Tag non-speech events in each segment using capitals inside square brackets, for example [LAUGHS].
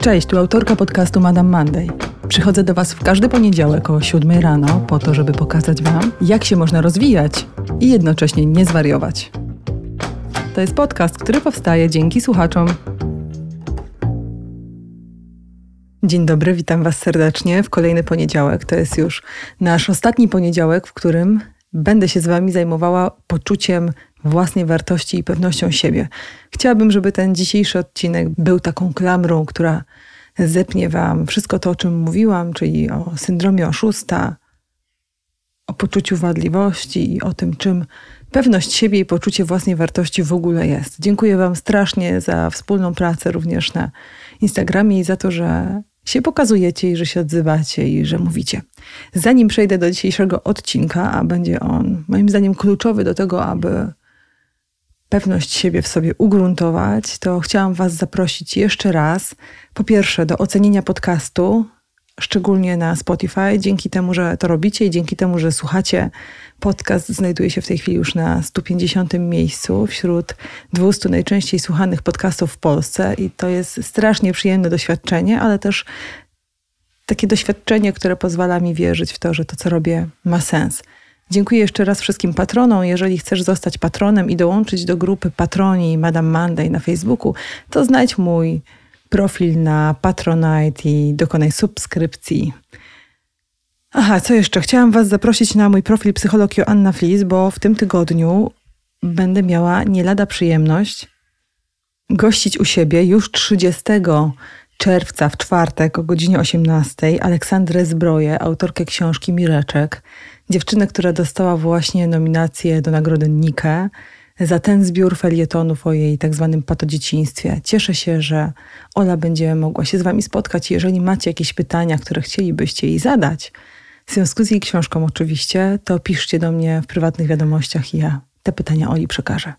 Cześć, tu autorka podcastu Madame Monday. Przychodzę do Was w każdy poniedziałek o 7 rano po to, żeby pokazać Wam, jak się można rozwijać i jednocześnie nie zwariować. To jest podcast, który powstaje dzięki słuchaczom. Dzień dobry, witam Was serdecznie w kolejny poniedziałek. To jest już nasz ostatni poniedziałek, w którym będę się z Wami zajmowała poczuciem własnej wartości i pewnością siebie. Chciałabym, żeby ten dzisiejszy odcinek był taką klamrą, która zepnie Wam wszystko to, o czym mówiłam, czyli o syndromie oszusta, o poczuciu wadliwości i o tym, czym pewność siebie i poczucie własnej wartości w ogóle jest. Dziękuję Wam strasznie za wspólną pracę również na Instagramie i za to, że się pokazujecie i że się odzywacie i że mówicie. Zanim przejdę do dzisiejszego odcinka, a będzie on moim zdaniem kluczowy do tego, aby pewność siebie w sobie ugruntować, to chciałam Was zaprosić jeszcze raz, po pierwsze, do ocenienia podcastu, szczególnie na Spotify. Dzięki temu, że to robicie i dzięki temu, że słuchacie, podcast znajduje się w tej chwili już na 150 miejscu wśród 200 najczęściej słuchanych podcastów w Polsce i to jest strasznie przyjemne doświadczenie, ale też takie doświadczenie, które pozwala mi wierzyć w to, że to, co robię, ma sens. Dziękuję jeszcze raz wszystkim patronom. Jeżeli chcesz zostać patronem i dołączyć do grupy Patroni Madame Monday na Facebooku, to znajdź mój profil na Patronite i dokonaj subskrypcji. Aha, co jeszcze? Chciałam Was zaprosić na mój profil psycholog Joanna Flis, bo w tym tygodniu będę miała nie lada przyjemność gościć u siebie już 30 czerwca w czwartek o godzinie 18 Aleksandrę Zbroję, autorkę książki Mireczek, dziewczynę, która dostała właśnie nominację do nagrody Nike za ten zbiór felietonów o jej tak zwanym patodzieciństwie. Cieszę się, że Ola będzie mogła się z Wami spotkać. Jeżeli macie jakieś pytania, które chcielibyście jej zadać, w związku z jej książką oczywiście, to piszcie do mnie w prywatnych wiadomościach i ja te pytania Oli przekażę.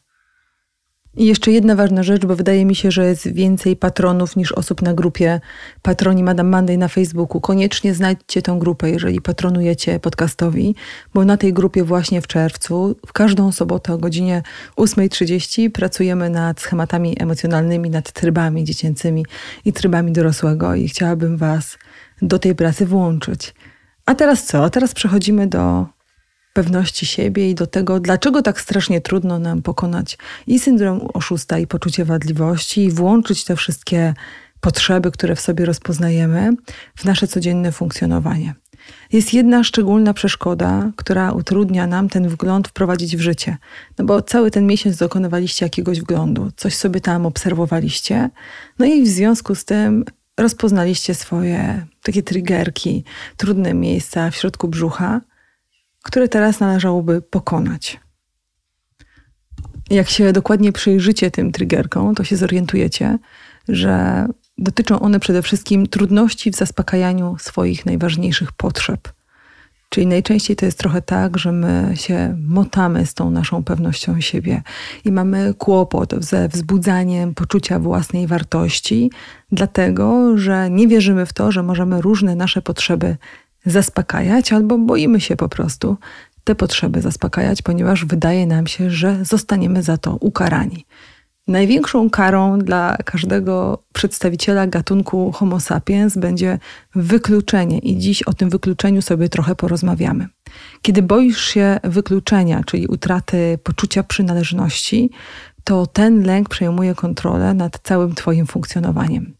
I jeszcze jedna ważna rzecz, bo wydaje mi się, że jest więcej patronów niż osób na grupie Patroni Madame Monday na Facebooku. Koniecznie znajdźcie tę grupę, jeżeli patronujecie podcastowi, bo na tej grupie właśnie w czerwcu, w każdą sobotę o godzinie 8.30 pracujemy nad schematami emocjonalnymi, nad trybami dziecięcymi i trybami dorosłego i chciałabym Was do tej pracy włączyć. A teraz co? A teraz przechodzimy do pewności siebie i do tego, dlaczego tak strasznie trudno nam pokonać i syndrom oszusta, i poczucie wadliwości, i włączyć te wszystkie potrzeby, które w sobie rozpoznajemy, w nasze codzienne funkcjonowanie. Jest jedna szczególna przeszkoda, która utrudnia nam ten wgląd wprowadzić w życie. No bo cały ten miesiąc dokonywaliście jakiegoś wglądu, coś sobie tam obserwowaliście, no i w związku z tym rozpoznaliście swoje takie triggerki, trudne miejsca w środku brzucha, które teraz należałoby pokonać. Jak się dokładnie przyjrzycie tym triggerkom, to się zorientujecie, że dotyczą one przede wszystkim trudności w zaspokajaniu swoich najważniejszych potrzeb. Czyli najczęściej to jest trochę tak, że my się motamy z tą naszą pewnością siebie i mamy kłopot ze wzbudzaniem poczucia własnej wartości, dlatego że nie wierzymy w to, że możemy różne nasze potrzeby zaspokajać, albo boimy się po prostu te potrzeby zaspokajać, ponieważ wydaje nam się, że zostaniemy za to ukarani. Największą karą dla każdego przedstawiciela gatunku Homo sapiens będzie wykluczenie, i dziś o tym wykluczeniu sobie trochę porozmawiamy. Kiedy boisz się wykluczenia, czyli utraty poczucia przynależności, to ten lęk przejmuje kontrolę nad całym Twoim funkcjonowaniem.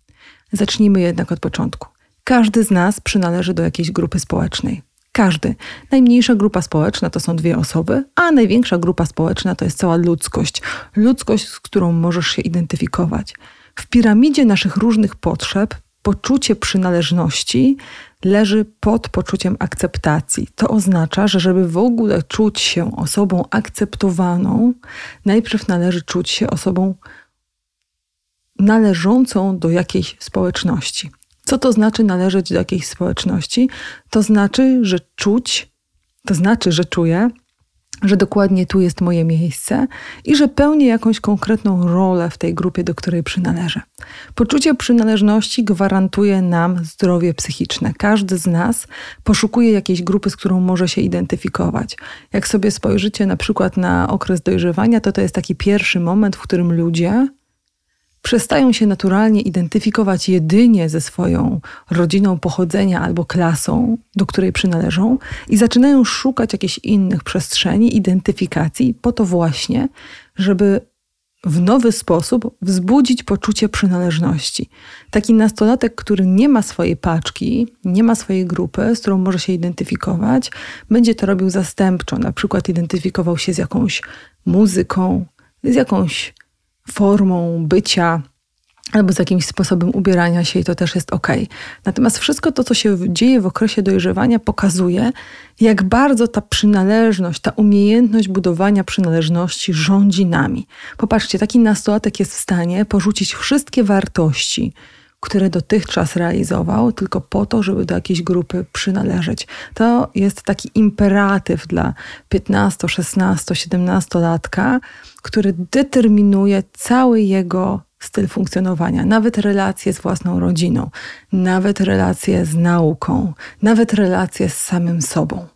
Zacznijmy jednak od początku. Każdy z nas przynależy do jakiejś grupy społecznej. Każdy. Najmniejsza grupa społeczna to są dwie osoby, a największa grupa społeczna to jest cała ludzkość. Ludzkość, z którą możesz się identyfikować. W piramidzie naszych różnych potrzeb poczucie przynależności leży pod poczuciem akceptacji. To oznacza, że żeby w ogóle czuć się osobą akceptowaną, najpierw należy czuć się osobą należącą do jakiejś społeczności. Co to znaczy należeć do jakiejś społeczności? To znaczy, że czuć, to znaczy, że czuję, że dokładnie tu jest moje miejsce i że pełnię jakąś konkretną rolę w tej grupie, do której przynależę. Poczucie przynależności gwarantuje nam zdrowie psychiczne. Każdy z nas poszukuje jakiejś grupy, z którą może się identyfikować. Jak sobie spojrzycie na przykład na okres dojrzewania, to to jest taki pierwszy moment, w którym ludzie przestają się naturalnie identyfikować jedynie ze swoją rodziną pochodzenia albo klasą, do której przynależą, i zaczynają szukać jakichś innych przestrzeni, identyfikacji, po to właśnie, żeby w nowy sposób wzbudzić poczucie przynależności. Taki nastolatek, który nie ma swojej paczki, nie ma swojej grupy, z którą może się identyfikować, będzie to robił zastępczo, na przykład identyfikował się z jakąś muzyką, z jakąś formą bycia albo z jakimś sposobem ubierania się i to też jest ok. Natomiast wszystko to, co się dzieje w okresie dojrzewania, pokazuje, jak bardzo ta przynależność, ta umiejętność budowania przynależności rządzi nami. Popatrzcie, taki nastolatek jest w stanie porzucić wszystkie wartości, które dotychczas realizował, tylko po to, żeby do jakiejś grupy przynależeć. To jest taki imperatyw dla 15, 16, 17 latka, który determinuje cały jego styl funkcjonowania, nawet relacje z własną rodziną, nawet relacje z nauką, nawet relacje z samym sobą.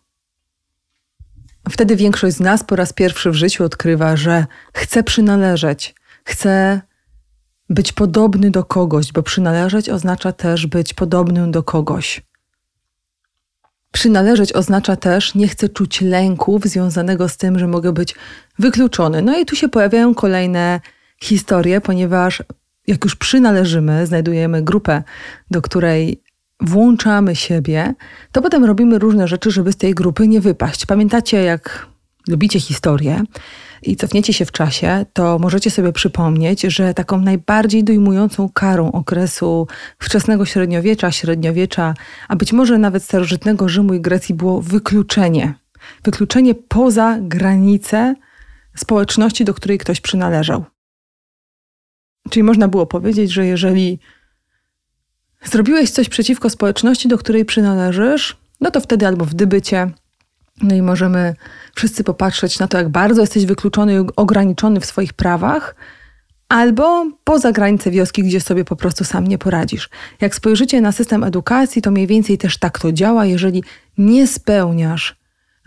Wtedy większość z nas po raz pierwszy w życiu odkrywa, że chce przynależeć, chce być podobny do kogoś, bo przynależeć oznacza też być podobnym do kogoś. Przynależeć oznacza też nie chcę czuć lęków związanego z tym, że mogę być wykluczony. No i tu się pojawiają kolejne historie, ponieważ jak już przynależymy, znajdujemy grupę, do której włączamy siebie, to potem robimy różne rzeczy, żeby z tej grupy nie wypaść. Pamiętacie, jak lubicie historię i cofniecie się w czasie, to możecie sobie przypomnieć, że taką najbardziej dojmującą karą okresu wczesnego średniowiecza, średniowiecza, a być może nawet starożytnego Rzymu i Grecji było wykluczenie. Wykluczenie poza granice społeczności, do której ktoś przynależał. Czyli można było powiedzieć, że jeżeli zrobiłeś coś przeciwko społeczności, do której przynależysz, no to wtedy albo w dybycie, no i możemy wszyscy popatrzeć na to, jak bardzo jesteś wykluczony i ograniczony w swoich prawach, albo poza granice wioski, gdzie sobie po prostu sam nie poradzisz. Jak spojrzycie na system edukacji, to mniej więcej też tak to działa. Jeżeli nie spełniasz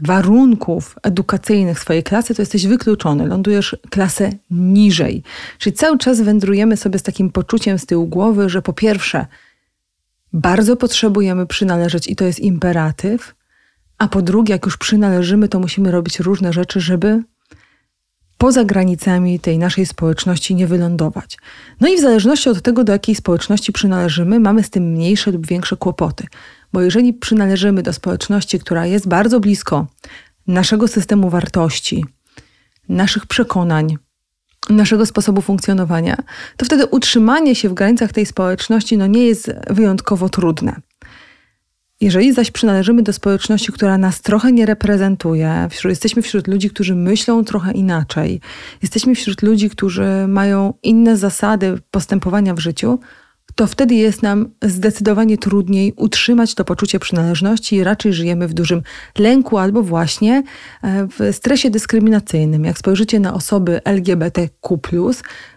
warunków edukacyjnych swojej klasy, to jesteś wykluczony, lądujesz klasę niżej. Czyli cały czas wędrujemy sobie z takim poczuciem z tyłu głowy, że po pierwsze, bardzo potrzebujemy przynależeć i to jest imperatyw, a po drugie, jak już przynależymy, to musimy robić różne rzeczy, żeby poza granicami tej naszej społeczności nie wylądować. No i w zależności od tego, do jakiej społeczności przynależymy, mamy z tym mniejsze lub większe kłopoty. Bo jeżeli przynależymy do społeczności, która jest bardzo blisko naszego systemu wartości, naszych przekonań, naszego sposobu funkcjonowania, to wtedy utrzymanie się w granicach tej społeczności no, nie jest wyjątkowo trudne. Jeżeli zaś przynależymy do społeczności, która nas trochę nie reprezentuje, wśród, jesteśmy wśród ludzi, którzy myślą trochę inaczej, jesteśmy wśród ludzi, którzy mają inne zasady postępowania w życiu, to wtedy jest nam zdecydowanie trudniej utrzymać to poczucie przynależności i raczej żyjemy w dużym lęku albo właśnie e, w stresie dyskryminacyjnym. Jak spojrzycie na osoby LGBTQ,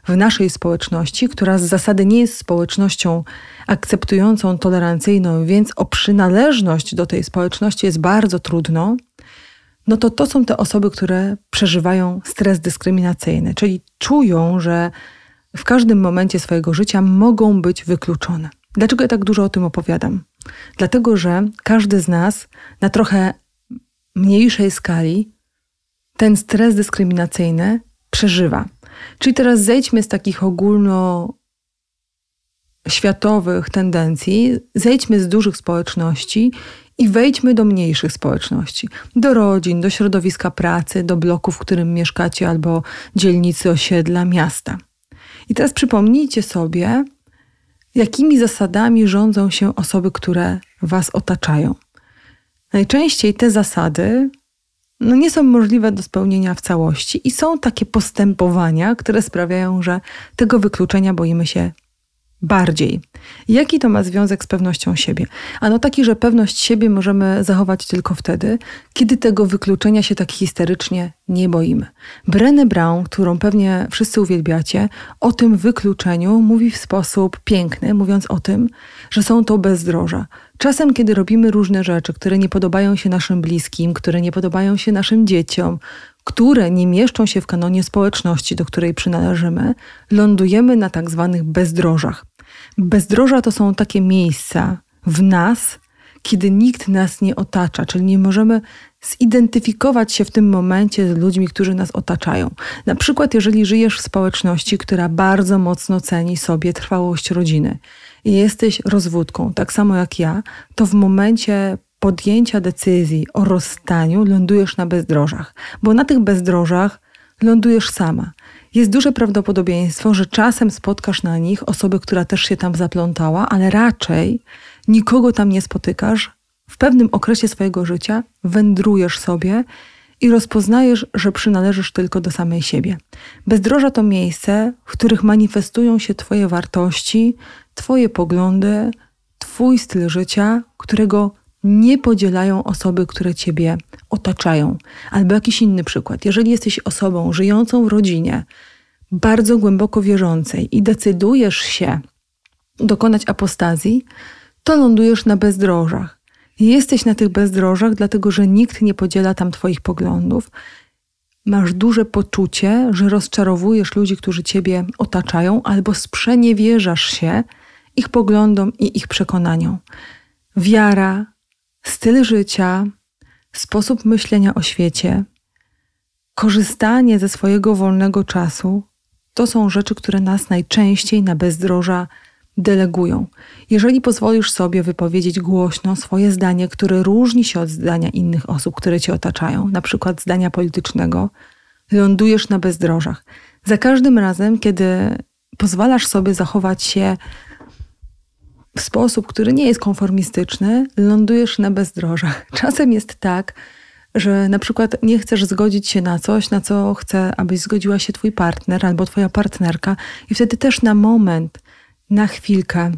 w naszej społeczności, która z zasady nie jest społecznością akceptującą, tolerancyjną, więc o przynależność do tej społeczności jest bardzo trudno, no to to są te osoby, które przeżywają stres dyskryminacyjny, czyli czują, że w każdym momencie swojego życia mogą być wykluczone. Dlaczego ja tak dużo o tym opowiadam? Dlatego, że każdy z nas na trochę mniejszej skali ten stres dyskryminacyjny przeżywa. Czyli teraz zejdźmy z takich ogólno światowych tendencji, zejdźmy z dużych społeczności i wejdźmy do mniejszych społeczności, do rodzin, do środowiska pracy, do bloku, w którym mieszkacie, albo dzielnicy, osiedla, miasta. I teraz przypomnijcie sobie, jakimi zasadami rządzą się osoby, które Was otaczają. Najczęściej te zasady no, nie są możliwe do spełnienia w całości i są takie postępowania, które sprawiają, że tego wykluczenia boimy się bardziej. Jaki to ma związek z pewnością siebie? Ano taki, że pewność siebie możemy zachować tylko wtedy, kiedy tego wykluczenia się tak histerycznie nie boimy. Brené Brown, którą pewnie wszyscy uwielbiacie, o tym wykluczeniu mówi w sposób piękny, mówiąc o tym, że są to bezdroża. Czasem, kiedy robimy różne rzeczy, które nie podobają się naszym bliskim, które nie podobają się naszym dzieciom, które nie mieszczą się w kanonie społeczności, do której przynależymy, lądujemy na tak zwanych bezdrożach. Bezdroża to są takie miejsca w nas, kiedy nikt nas nie otacza, czyli nie możemy zidentyfikować się w tym momencie z ludźmi, którzy nas otaczają. Na przykład, jeżeli żyjesz w społeczności, która bardzo mocno ceni sobie trwałość rodziny i jesteś rozwódką, tak samo jak ja, to w momencie podjęcia decyzji o rozstaniu lądujesz na bezdrożach, bo na tych bezdrożach lądujesz sama. Jest duże prawdopodobieństwo, że czasem spotkasz na nich osobę, która też się tam zaplątała, ale raczej nikogo tam nie spotykasz. W pewnym okresie swojego życia wędrujesz sobie i rozpoznajesz, że przynależysz tylko do samej siebie. Bezdroża to miejsce, w których manifestują się Twoje wartości, Twoje poglądy, Twój styl życia, którego nie podzielają osoby, które ciebie otaczają. Albo jakiś inny przykład. Jeżeli jesteś osobą żyjącą w rodzinie, bardzo głęboko wierzącej i decydujesz się dokonać apostazji, to lądujesz na bezdrożach. Jesteś na tych bezdrożach, dlatego że nikt nie podziela tam Twoich poglądów. Masz duże poczucie, że rozczarowujesz ludzi, którzy Ciebie otaczają, albo sprzeniewierzasz się ich poglądom i ich przekonaniom. Wiara, styl życia, sposób myślenia o świecie, korzystanie ze swojego wolnego czasu to są rzeczy, które nas najczęściej na bezdroża delegują. Jeżeli pozwolisz sobie wypowiedzieć głośno swoje zdanie, które różni się od zdania innych osób, które cię otaczają, na przykład zdania politycznego, lądujesz na bezdrożach. Za każdym razem, kiedy pozwalasz sobie zachować się sposób, który nie jest konformistyczny, lądujesz na bezdrożach. [LAUGHS] Czasem jest tak, że na przykład nie chcesz zgodzić się na coś, na co chce, abyś zgodziła się twój partner albo twoja partnerka, i wtedy też na moment, na chwilkę,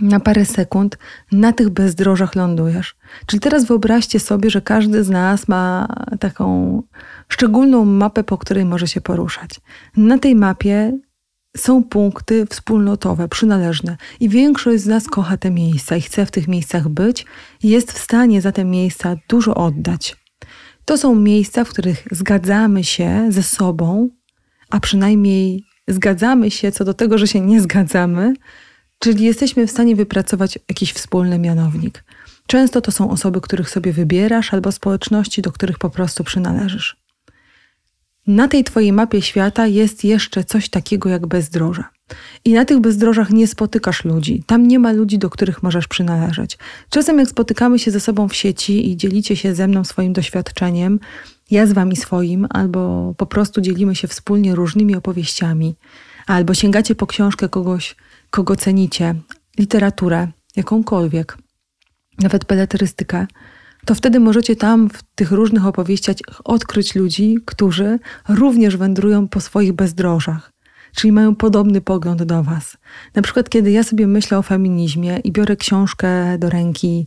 na parę sekund na tych bezdrożach lądujesz. Czyli teraz wyobraźcie sobie, że każdy z nas ma taką szczególną mapę, po której może się poruszać. Na tej mapie są punkty wspólnotowe, przynależne i większość z nas kocha te miejsca i chce w tych miejscach być jest w stanie za te miejsca dużo oddać. To są miejsca, w których zgadzamy się ze sobą, a przynajmniej zgadzamy się co do tego, że się nie zgadzamy, czyli jesteśmy w stanie wypracować jakiś wspólny mianownik. Często to są osoby, których sobie wybierasz, albo społeczności, do których po prostu przynależysz. Na tej Twojej mapie świata jest jeszcze coś takiego jak bezdroża. I na tych bezdrożach nie spotykasz ludzi. Tam nie ma ludzi, do których możesz przynależeć. Czasem, jak spotykamy się ze sobą w sieci i dzielicie się ze mną swoim doświadczeniem, ja z Wami swoim, albo po prostu dzielimy się wspólnie różnymi opowieściami, albo sięgacie po książkę kogoś, kogo cenicie, literaturę, jakąkolwiek, nawet beletrystykę to wtedy możecie tam w tych różnych opowieściach odkryć ludzi, którzy również wędrują po swoich bezdrożach, czyli mają podobny pogląd do Was. Na przykład, kiedy ja sobie myślę o feminizmie i biorę książkę do ręki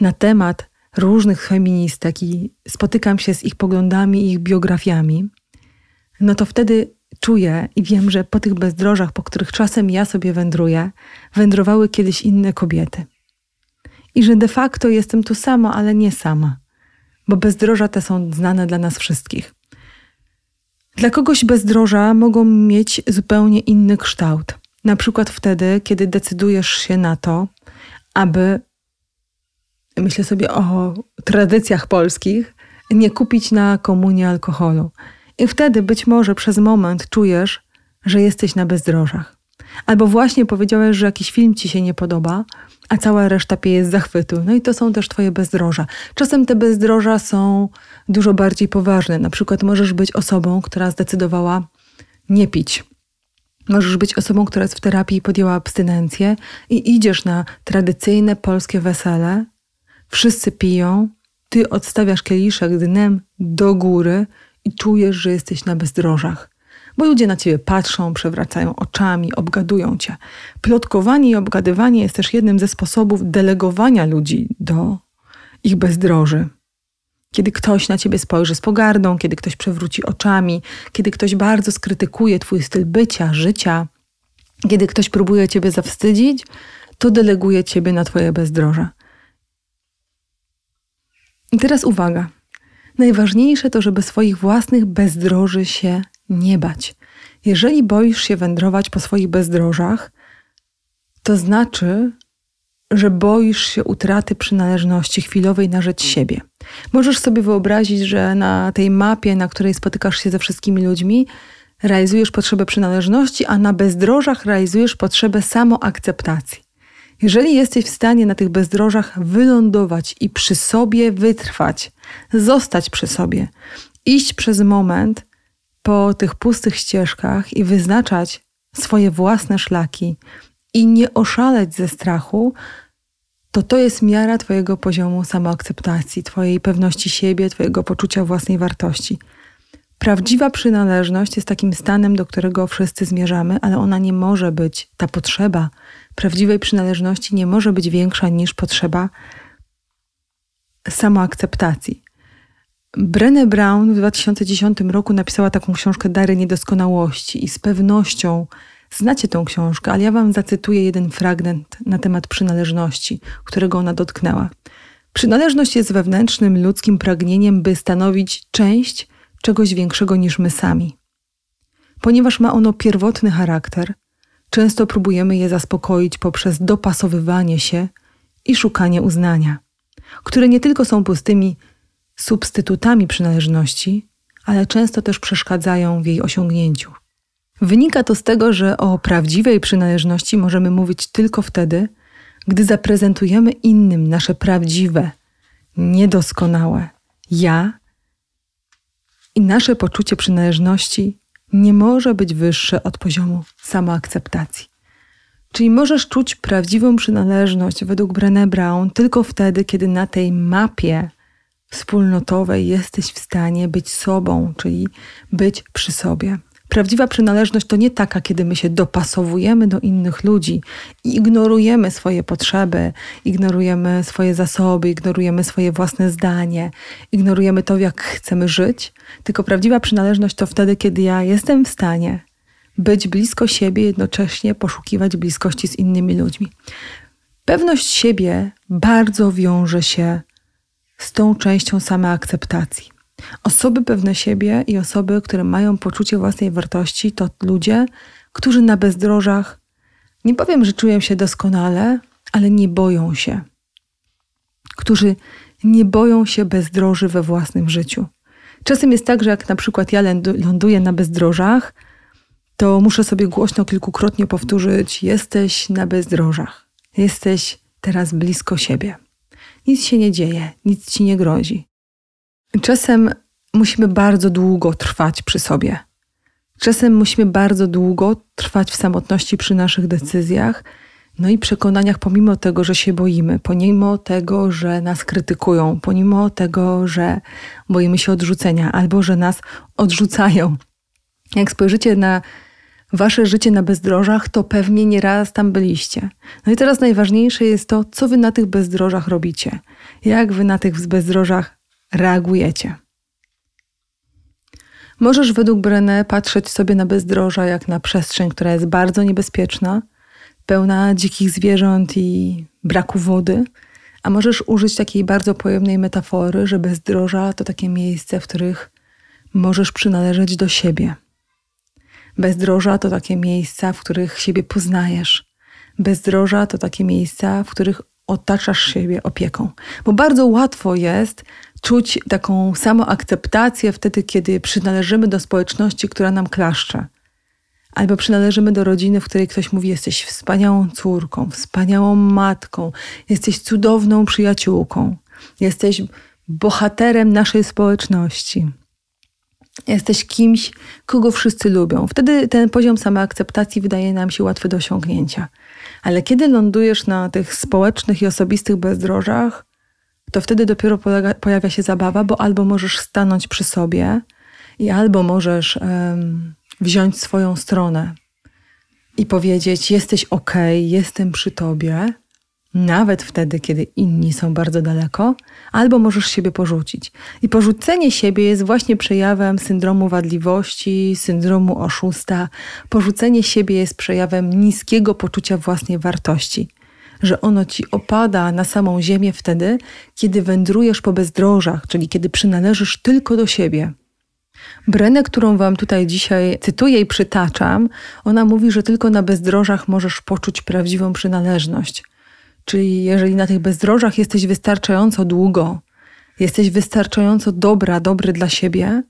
na temat różnych feministek i spotykam się z ich poglądami ich biografiami, no to wtedy czuję i wiem, że po tych bezdrożach, po których czasem ja sobie wędruję, wędrowały kiedyś inne kobiety i że de facto jestem tu sama, ale nie sama, bo bezdroża te są znane dla nas wszystkich. Dla kogoś bezdroża mogą mieć zupełnie inny kształt. Na przykład wtedy, kiedy decydujesz się na to, aby, myślę sobie o tradycjach polskich, nie kupić na komunię alkoholu. I wtedy być może przez moment czujesz, że jesteś na bezdrożach. Albo właśnie powiedziałeś, że jakiś film ci się nie podoba, a cała reszta pieje z zachwytu. No i to są też twoje bezdroża. Czasem te bezdroża są dużo bardziej poważne. Na przykład możesz być osobą, która zdecydowała nie pić. Możesz być osobą, która jest w terapii podjęła abstynencję i idziesz na tradycyjne polskie wesele. Wszyscy piją, ty odstawiasz kieliszek dnem do góry i czujesz, że jesteś na bezdrożach bo ludzie na ciebie patrzą, przewracają oczami, obgadują cię. Plotkowanie i obgadywanie jest też jednym ze sposobów delegowania ludzi do ich bezdroży. Kiedy ktoś na ciebie spojrzy z pogardą, kiedy ktoś przewróci oczami, kiedy ktoś bardzo skrytykuje twój styl bycia, życia, kiedy ktoś próbuje ciebie zawstydzić, to deleguje ciebie na twoje bezdroże. I teraz uwaga. Najważniejsze to, żeby swoich własnych bezdroży się nie bać. Jeżeli boisz się wędrować po swoich bezdrożach, to znaczy, że boisz się utraty przynależności chwilowej na rzecz siebie. Możesz sobie wyobrazić, że na tej mapie, na której spotykasz się ze wszystkimi ludźmi, realizujesz potrzebę przynależności, a na bezdrożach realizujesz potrzebę samoakceptacji. Jeżeli jesteś w stanie na tych bezdrożach wylądować i przy sobie wytrwać, zostać przy sobie, iść przez moment po tych pustych ścieżkach i wyznaczać swoje własne szlaki i nie oszaleć ze strachu, to to jest miara Twojego poziomu samoakceptacji, Twojej pewności siebie, Twojego poczucia własnej wartości. Prawdziwa przynależność jest takim stanem, do którego wszyscy zmierzamy, ale ona nie może być, ta potrzeba prawdziwej przynależności nie może być większa niż potrzeba samoakceptacji. Brené Brown w 2010 roku napisała taką książkę Dary Niedoskonałości i z pewnością znacie tą książkę, ale ja wam zacytuję jeden fragment na temat przynależności, którego ona dotknęła. Przynależność jest wewnętrznym ludzkim pragnieniem, by stanowić część czegoś większego niż my sami. Ponieważ ma ono pierwotny charakter, często próbujemy je zaspokoić poprzez dopasowywanie się i szukanie uznania, które nie tylko są pustymi substytutami przynależności, ale często też przeszkadzają w jej osiągnięciu. Wynika to z tego, że o prawdziwej przynależności możemy mówić tylko wtedy, gdy zaprezentujemy innym nasze prawdziwe, niedoskonałe ja i nasze poczucie przynależności nie może być wyższe od poziomu samoakceptacji. Czyli możesz czuć prawdziwą przynależność według Brené Brown tylko wtedy, kiedy na tej mapie wspólnotowej jesteś w stanie być sobą, czyli być przy sobie. Prawdziwa przynależność to nie taka, kiedy my się dopasowujemy do innych ludzi i ignorujemy swoje potrzeby, ignorujemy swoje zasoby, ignorujemy swoje własne zdanie, ignorujemy to, jak chcemy żyć. Tylko prawdziwa przynależność to wtedy, kiedy ja jestem w stanie być blisko siebie, jednocześnie poszukiwać bliskości z innymi ludźmi. Pewność siebie bardzo wiąże się z tą częścią samoakceptacji. Osoby pewne siebie i osoby, które mają poczucie własnej wartości, to ludzie, którzy na bezdrożach, nie powiem, że czują się doskonale, ale nie boją się. Którzy nie boją się bezdroży we własnym życiu. Czasem jest tak, że jak na przykład ja ląduję na bezdrożach, to muszę sobie głośno kilkukrotnie powtórzyć: Jesteś na bezdrożach, jesteś teraz blisko siebie. Nic się nie dzieje, nic ci nie grozi. Czasem musimy bardzo długo trwać przy sobie. Czasem musimy bardzo długo trwać w samotności przy naszych decyzjach, no i przekonaniach, pomimo tego, że się boimy, pomimo tego, że nas krytykują, pomimo tego, że boimy się odrzucenia albo że nas odrzucają. Jak spojrzycie na wasze życie na bezdrożach, to pewnie nieraz tam byliście. No i teraz najważniejsze jest to, co wy na tych bezdrożach robicie. Jak wy na tych bezdrożach reagujecie. Możesz według Brené patrzeć sobie na bezdroża jak na przestrzeń, która jest bardzo niebezpieczna, pełna dzikich zwierząt i braku wody, a możesz użyć takiej bardzo pojemnej metafory, że bezdroża to takie miejsce, w których możesz przynależeć do siebie. Bezdroża to takie miejsca, w których siebie poznajesz. Bezdroża to takie miejsca, w których otaczasz siebie opieką. Bo bardzo łatwo jest czuć taką samoakceptację wtedy, kiedy przynależymy do społeczności, która nam klaszcze. Albo przynależymy do rodziny, w której ktoś mówi: Jesteś wspaniałą córką, wspaniałą matką, jesteś cudowną przyjaciółką, jesteś bohaterem naszej społeczności. Jesteś kimś, kogo wszyscy lubią. Wtedy ten poziom samoakceptacji wydaje nam się łatwy do osiągnięcia. Ale kiedy lądujesz na tych społecznych i osobistych bezdrożach, to wtedy dopiero polega, pojawia się zabawa, bo albo możesz stanąć przy sobie i albo możesz um, wziąć swoją stronę i powiedzieć: Jesteś ok, jestem przy tobie, nawet wtedy, kiedy inni są bardzo daleko, albo możesz siebie porzucić. I porzucenie siebie jest właśnie przejawem syndromu wadliwości, syndromu oszusta. Porzucenie siebie jest przejawem niskiego poczucia własnej wartości. że ono ci opada na samą ziemię wtedy, kiedy wędrujesz po bezdrożach, czyli kiedy przynależysz tylko do siebie. Brenę, którą Wam tutaj dzisiaj cytuję i przytaczam, ona mówi, że tylko na bezdrożach możesz poczuć prawdziwą przynależność. Czyli jeżeli na tych bezdrożach jesteś wystarczająco długo, jesteś wystarczająco dobra, dobry dla siebie,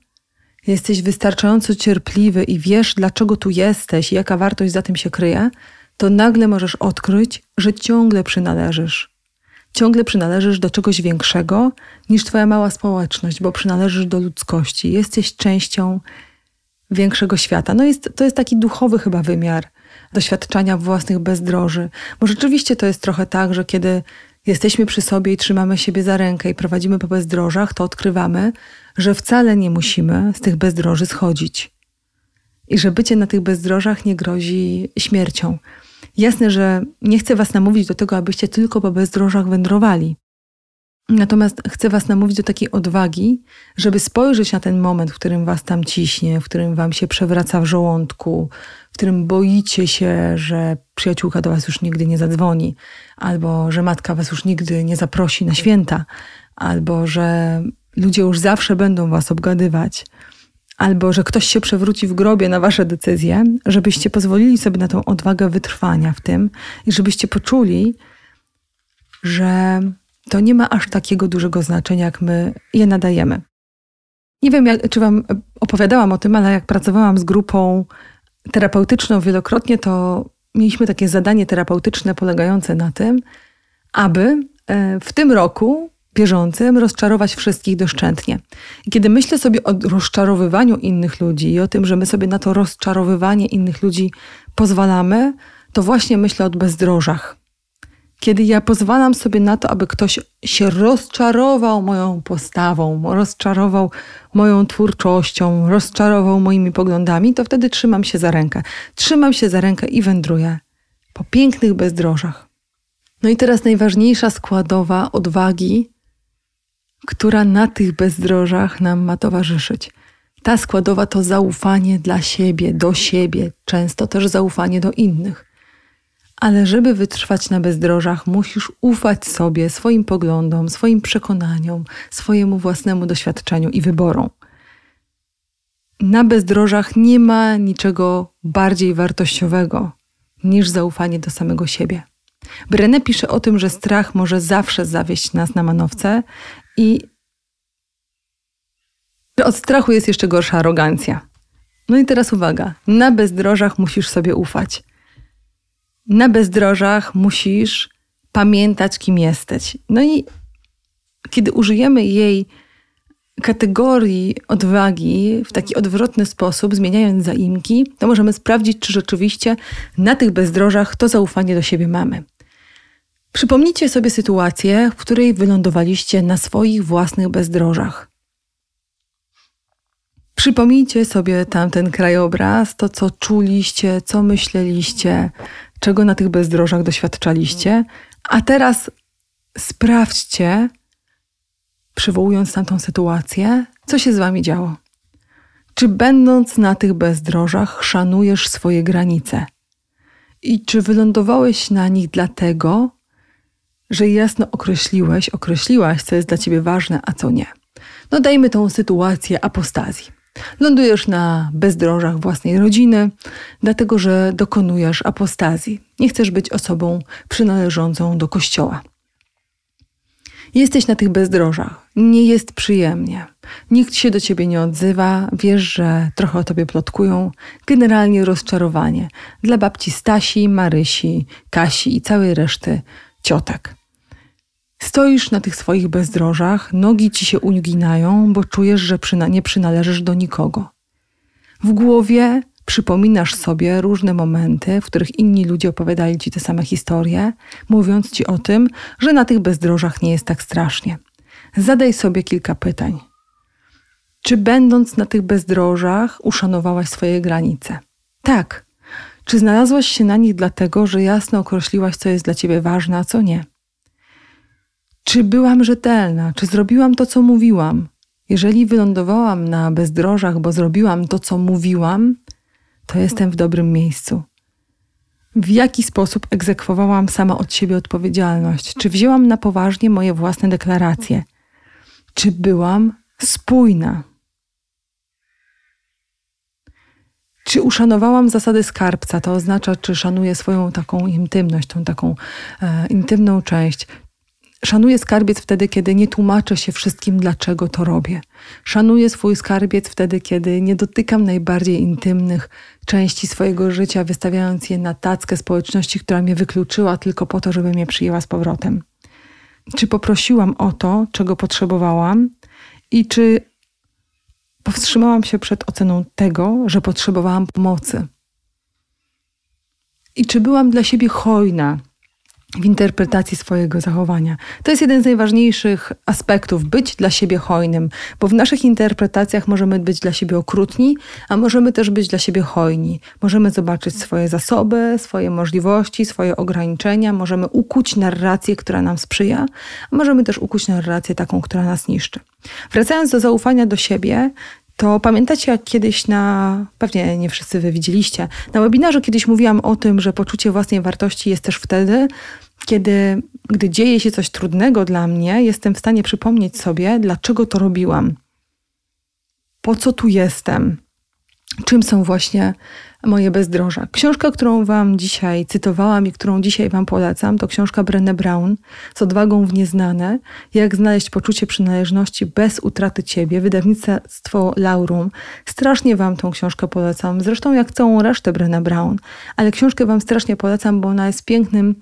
jesteś wystarczająco cierpliwy i wiesz, dlaczego tu jesteś i jaka wartość za tym się kryje, to nagle możesz odkryć, że ciągle przynależysz. Ciągle przynależysz do czegoś większego niż Twoja mała społeczność, bo przynależysz do ludzkości. Jesteś częścią większego świata. No jest, to jest taki duchowy chyba wymiar doświadczania własnych bezdroży. Bo rzeczywiście to jest trochę tak, że kiedy jesteśmy przy sobie i trzymamy siebie za rękę i prowadzimy po bezdrożach, to odkrywamy, że wcale nie musimy z tych bezdroży schodzić. I że bycie na tych bezdrożach nie grozi śmiercią. Jasne, że nie chcę Was namówić do tego, abyście tylko po bezdrożach wędrowali. Natomiast chcę Was namówić do takiej odwagi, żeby spojrzeć na ten moment, w którym Was tam ciśnie, w którym Wam się przewraca w żołądku, w którym boicie się, że przyjaciółka do Was już nigdy nie zadzwoni, albo że matka Was już nigdy nie zaprosi na święta, albo że ludzie już zawsze będą Was obgadywać albo że ktoś się przewróci w grobie na wasze decyzje, żebyście pozwolili sobie na tą odwagę wytrwania w tym i żebyście poczuli, że to nie ma aż takiego dużego znaczenia, jak my je nadajemy. Nie wiem, jak, czy Wam opowiadałam o tym, ale jak pracowałam z grupą terapeutyczną wielokrotnie, to mieliśmy takie zadanie terapeutyczne polegające na tym, aby e, w tym roku bieżącym rozczarować wszystkich doszczętnie. I kiedy myślę sobie o rozczarowywaniu innych ludzi i o tym, że my sobie na to rozczarowywanie innych ludzi pozwalamy, to właśnie myślę o bezdrożach. Kiedy ja pozwalam sobie na to, aby ktoś się rozczarował moją postawą, rozczarował moją twórczością, rozczarował moimi poglądami, to wtedy trzymam się za rękę. Trzymam się za rękę i wędruję po pięknych bezdrożach. No i teraz najważniejsza składowa odwagi która na tych bezdrożach nam ma towarzyszyć. Ta składowa to zaufanie dla siebie, do siebie, często też zaufanie do innych. Ale żeby wytrwać na bezdrożach, musisz ufać sobie, swoim poglądom, swoim przekonaniom, swojemu własnemu doświadczeniu i wyborom. Na bezdrożach nie ma niczego bardziej wartościowego niż zaufanie do samego siebie. Brené pisze o tym, że strach może zawsze zawieść nas na manowce i od strachu jest jeszcze gorsza arogancja. No i teraz uwaga. Na bezdrożach musisz sobie ufać. Na bezdrożach musisz pamiętać, kim jesteś. No i kiedy użyjemy jej kategorii odwagi w taki odwrotny sposób, zmieniając zaimki, to możemy sprawdzić, czy rzeczywiście na tych bezdrożach to zaufanie do siebie mamy. Przypomnijcie sobie sytuację, w której wylądowaliście na swoich własnych bezdrożach. Przypomnijcie sobie tamten krajobraz, to co czuliście, co myśleliście, czego na tych bezdrożach doświadczaliście, a teraz sprawdźcie, przywołując tamtą sytuację, co się z wami działo. Czy będąc na tych bezdrożach szanujesz swoje granice? I czy wylądowałeś na nich dlatego, że jasno określiłeś, określiłaś, co jest dla ciebie ważne, a co nie. No dajmy tą sytuację apostazji. Lądujesz na bezdrożach własnej rodziny, dlatego że dokonujesz apostazji. Nie chcesz być osobą przynależącą do kościoła. Jesteś na tych bezdrożach, nie jest przyjemnie. Nikt się do ciebie nie odzywa, wiesz, że trochę o tobie plotkują. Generalnie rozczarowanie dla babci Stasi, Marysi, Kasi i całej reszty ciotek. Stoisz na tych swoich bezdrożach, nogi ci się uginają, bo czujesz, że przyna nie przynależysz do nikogo. W głowie przypominasz sobie różne momenty, w których inni ludzie opowiadali ci te same historie, mówiąc ci o tym, że na tych bezdrożach nie jest tak strasznie. Zadaj sobie kilka pytań. Czy będąc na tych bezdrożach uszanowałaś swoje granice? Tak. Czy znalazłaś się na nich dlatego, że jasno określiłaś, co jest dla ciebie ważne, a co nie? Czy byłam rzetelna? Czy zrobiłam to, co mówiłam? Jeżeli wylądowałam na bezdrożach, bo zrobiłam to, co mówiłam, to jestem w dobrym miejscu. w jaki sposób egzekwowałam sama od siebie odpowiedzialność? Czy wzięłam na poważnie moje własne deklaracje? Czy byłam spójna? Czy uszanowałam zasady skarbca? To oznacza, czy szanuję swoją taką intymność, tą taką e, intymną część. Szanuję skarbiec wtedy, kiedy nie tłumaczę się wszystkim, dlaczego to robię. Szanuję swój skarbiec wtedy, kiedy nie dotykam najbardziej intymnych części swojego życia, wystawiając je na tackę społeczności, która mnie wykluczyła tylko po to, żeby mnie przyjęła z powrotem. Czy poprosiłam o to, czego potrzebowałam i czy powstrzymałam się przed oceną tego, że potrzebowałam pomocy. I czy byłam dla siebie hojna w interpretacji swojego zachowania. To jest jeden z najważniejszych aspektów być dla siebie hojnym, bo w naszych interpretacjach możemy być dla siebie okrutni, a możemy też być dla siebie hojni. Możemy zobaczyć swoje zasoby, swoje możliwości, swoje ograniczenia, możemy ukuć narrację, która nam sprzyja, a możemy też ukuć narrację taką, która nas niszczy. Wracając do zaufania do siebie, to pamiętacie, jak kiedyś na, pewnie nie wszyscy wy widzieliście, na webinarze kiedyś mówiłam o tym, że poczucie własnej wartości jest też wtedy, kiedy, gdy dzieje się coś trudnego dla mnie, jestem w stanie przypomnieć sobie, dlaczego to robiłam. Po co tu jestem? Czym są właśnie moje bezdroża. Książka, którą Wam dzisiaj cytowałam i którą dzisiaj Wam polecam, to książka Brené Brown z odwagą w nieznane. Jak znaleźć poczucie przynależności bez utraty Ciebie. Wydawnictwo Laurum. Strasznie Wam tą książkę polecam. Zresztą jak całą resztę Brené Brown. Ale książkę Wam strasznie polecam, bo ona jest pięknym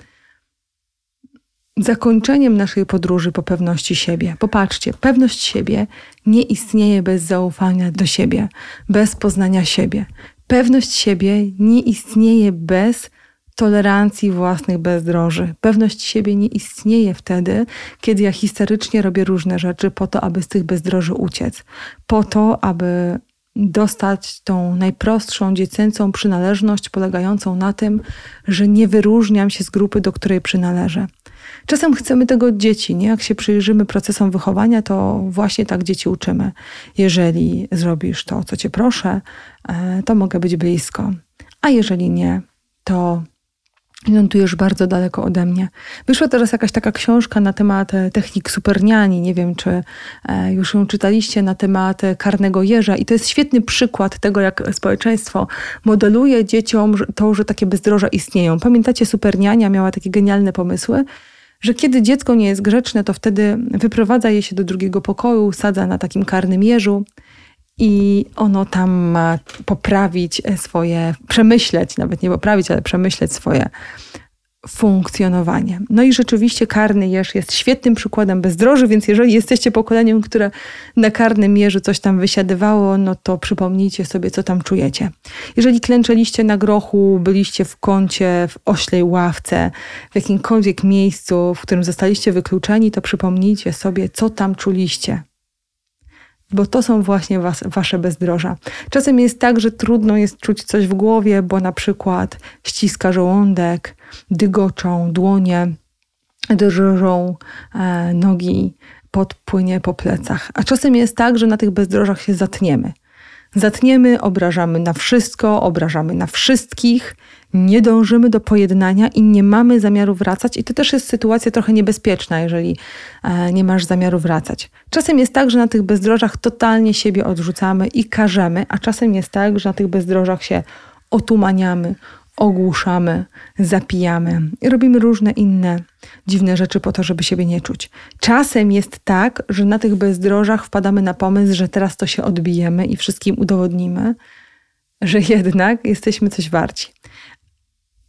zakończeniem naszej podróży po pewności siebie. Popatrzcie, pewność siebie nie istnieje bez zaufania do siebie, bez poznania siebie. Pewność siebie nie istnieje bez tolerancji własnych bezdroży. Pewność siebie nie istnieje wtedy, kiedy ja historycznie robię różne rzeczy po to, aby z tych bezdroży uciec. Po to, aby dostać tą najprostszą dziecięcą przynależność polegającą na tym, że nie wyróżniam się z grupy, do której przynależę. Czasem chcemy tego od dzieci, nie? Jak się przyjrzymy procesom wychowania, to właśnie tak dzieci uczymy. Jeżeli zrobisz to, co cię proszę, e, to mogę być blisko. A jeżeli nie, to lądujesz bardzo daleko ode mnie. Wyszła teraz jakaś taka książka na temat e, technik superniani. Nie wiem, czy e, już ją czytaliście na temat karnego jeża. I to jest świetny przykład tego, jak społeczeństwo modeluje dzieciom to, że takie bezdroża istnieją. Pamiętacie, superniania miała takie genialne pomysły że kiedy dziecko nie jest grzeczne, to wtedy wyprowadza je się do drugiego pokoju, sadza na takim karnym jeżu i ono tam ma poprawić swoje, przemyśleć, nawet nie poprawić, ale przemyśleć swoje funkcjonowanie. No i rzeczywiście karny jeż jest świetnym przykładem bezdroży, więc jeżeli jesteście pokoleniem, które na karnym jeżu coś tam wysiadywało, no to przypomnijcie sobie, co tam czujecie. Jeżeli klęczeliście na grochu, byliście w kącie, w oślej ławce, w jakimkolwiek miejscu, w którym zostaliście wykluczeni, to przypomnijcie sobie, co tam czuliście bo to są właśnie was, wasze bezdroża. Czasem jest tak, że trudno jest czuć coś w głowie, bo na przykład ściska żołądek, dygoczą dłonie, drżą e, nogi, podpłynie po plecach. A czasem jest tak, że na tych bezdrożach się zatniemy. Zatniemy, obrażamy na wszystko, obrażamy na wszystkich, nie dążymy do pojednania i nie mamy zamiaru wracać. I to też jest sytuacja trochę niebezpieczna, jeżeli e, nie masz zamiaru wracać. Czasem jest tak, że na tych bezdrożach totalnie siebie odrzucamy i karzemy, a czasem jest tak, że na tych bezdrożach się otumaniamy, ogłuszamy, zapijamy robimy różne inne dziwne rzeczy po to, żeby siebie nie czuć. Czasem jest tak, że na tych bezdrożach wpadamy na pomysł, że teraz to się odbijemy i wszystkim udowodnimy, że jednak jesteśmy coś warci.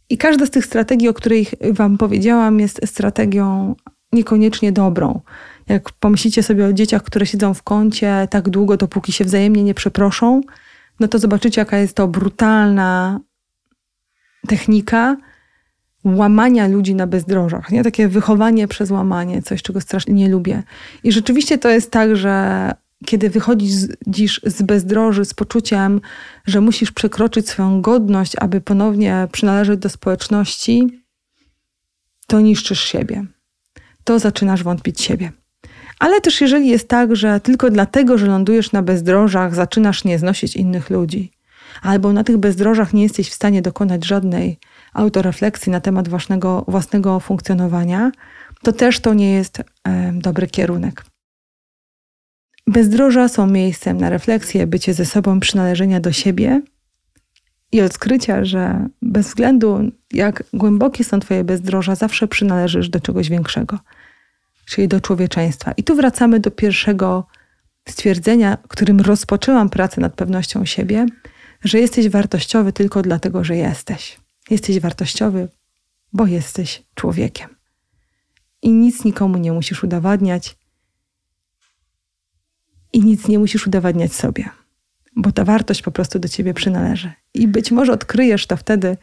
I każda z tych strategii, o których Wam powiedziałam, jest strategią niekoniecznie dobrą. Jak pomyślicie sobie o dzieciach, które siedzą w kącie tak długo, dopóki się wzajemnie nie przeproszą, no to zobaczycie, jaka jest to brutalna technika łamania ludzi na bezdrożach. Nie? Takie wychowanie przez łamanie, coś, czego strasznie nie lubię. I rzeczywiście to jest tak, że kiedy wychodzisz z bezdroży z poczuciem, że musisz przekroczyć swoją godność, aby ponownie przynależeć do społeczności, to niszczysz siebie. To zaczynasz wątpić siebie. Ale też jeżeli jest tak, że tylko dlatego, że lądujesz na bezdrożach, zaczynasz nie znosić innych ludzi, albo na tych bezdrożach nie jesteś w stanie dokonać żadnej autorefleksji na temat własnego, własnego funkcjonowania, to też to nie jest dobry kierunek. Bezdroża są miejscem na refleksję, bycie ze sobą, przynależenia do siebie i odkrycia, że bez względu jak głębokie są Twoje bezdroża, zawsze przynależysz do czegoś większego, czyli do człowieczeństwa. I tu wracamy do pierwszego stwierdzenia, którym rozpoczęłam pracę nad pewnością siebie, że jesteś wartościowy tylko dlatego, że jesteś. Jesteś wartościowy, bo jesteś człowiekiem. I nic nikomu nie musisz udowadniać, i nic nie musisz udowadniać sobie, bo ta wartość po prostu do ciebie przynależy. I być może odkryjesz to wtedy,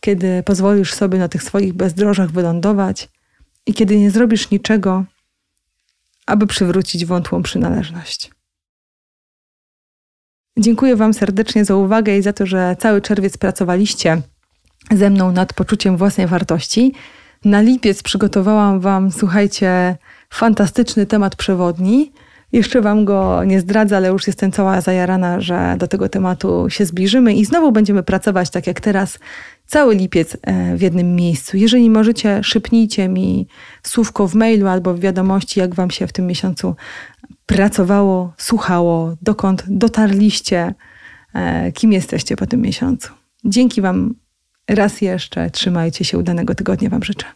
kiedy pozwolisz sobie na tych swoich bezdrożach wylądować i kiedy nie zrobisz niczego, aby przywrócić wątłą przynależność. Dziękuję Wam serdecznie za uwagę i za to, że cały czerwiec pracowaliście ze mną nad poczuciem własnej wartości. Na lipiec przygotowałam Wam, słuchajcie, fantastyczny temat przewodni. Jeszcze Wam go nie zdradzę, ale już jestem cała zajarana, że do tego tematu się zbliżymy i znowu będziemy pracować tak jak teraz, cały lipiec e, w jednym miejscu. Jeżeli możecie, szybnijcie mi słówko w mailu albo w wiadomości, jak Wam się w tym miesiącu pracowało, słuchało, dokąd dotarliście, e, kim jesteście po tym miesiącu. Dzięki Wam raz jeszcze, trzymajcie się, udanego tygodnia Wam życzę.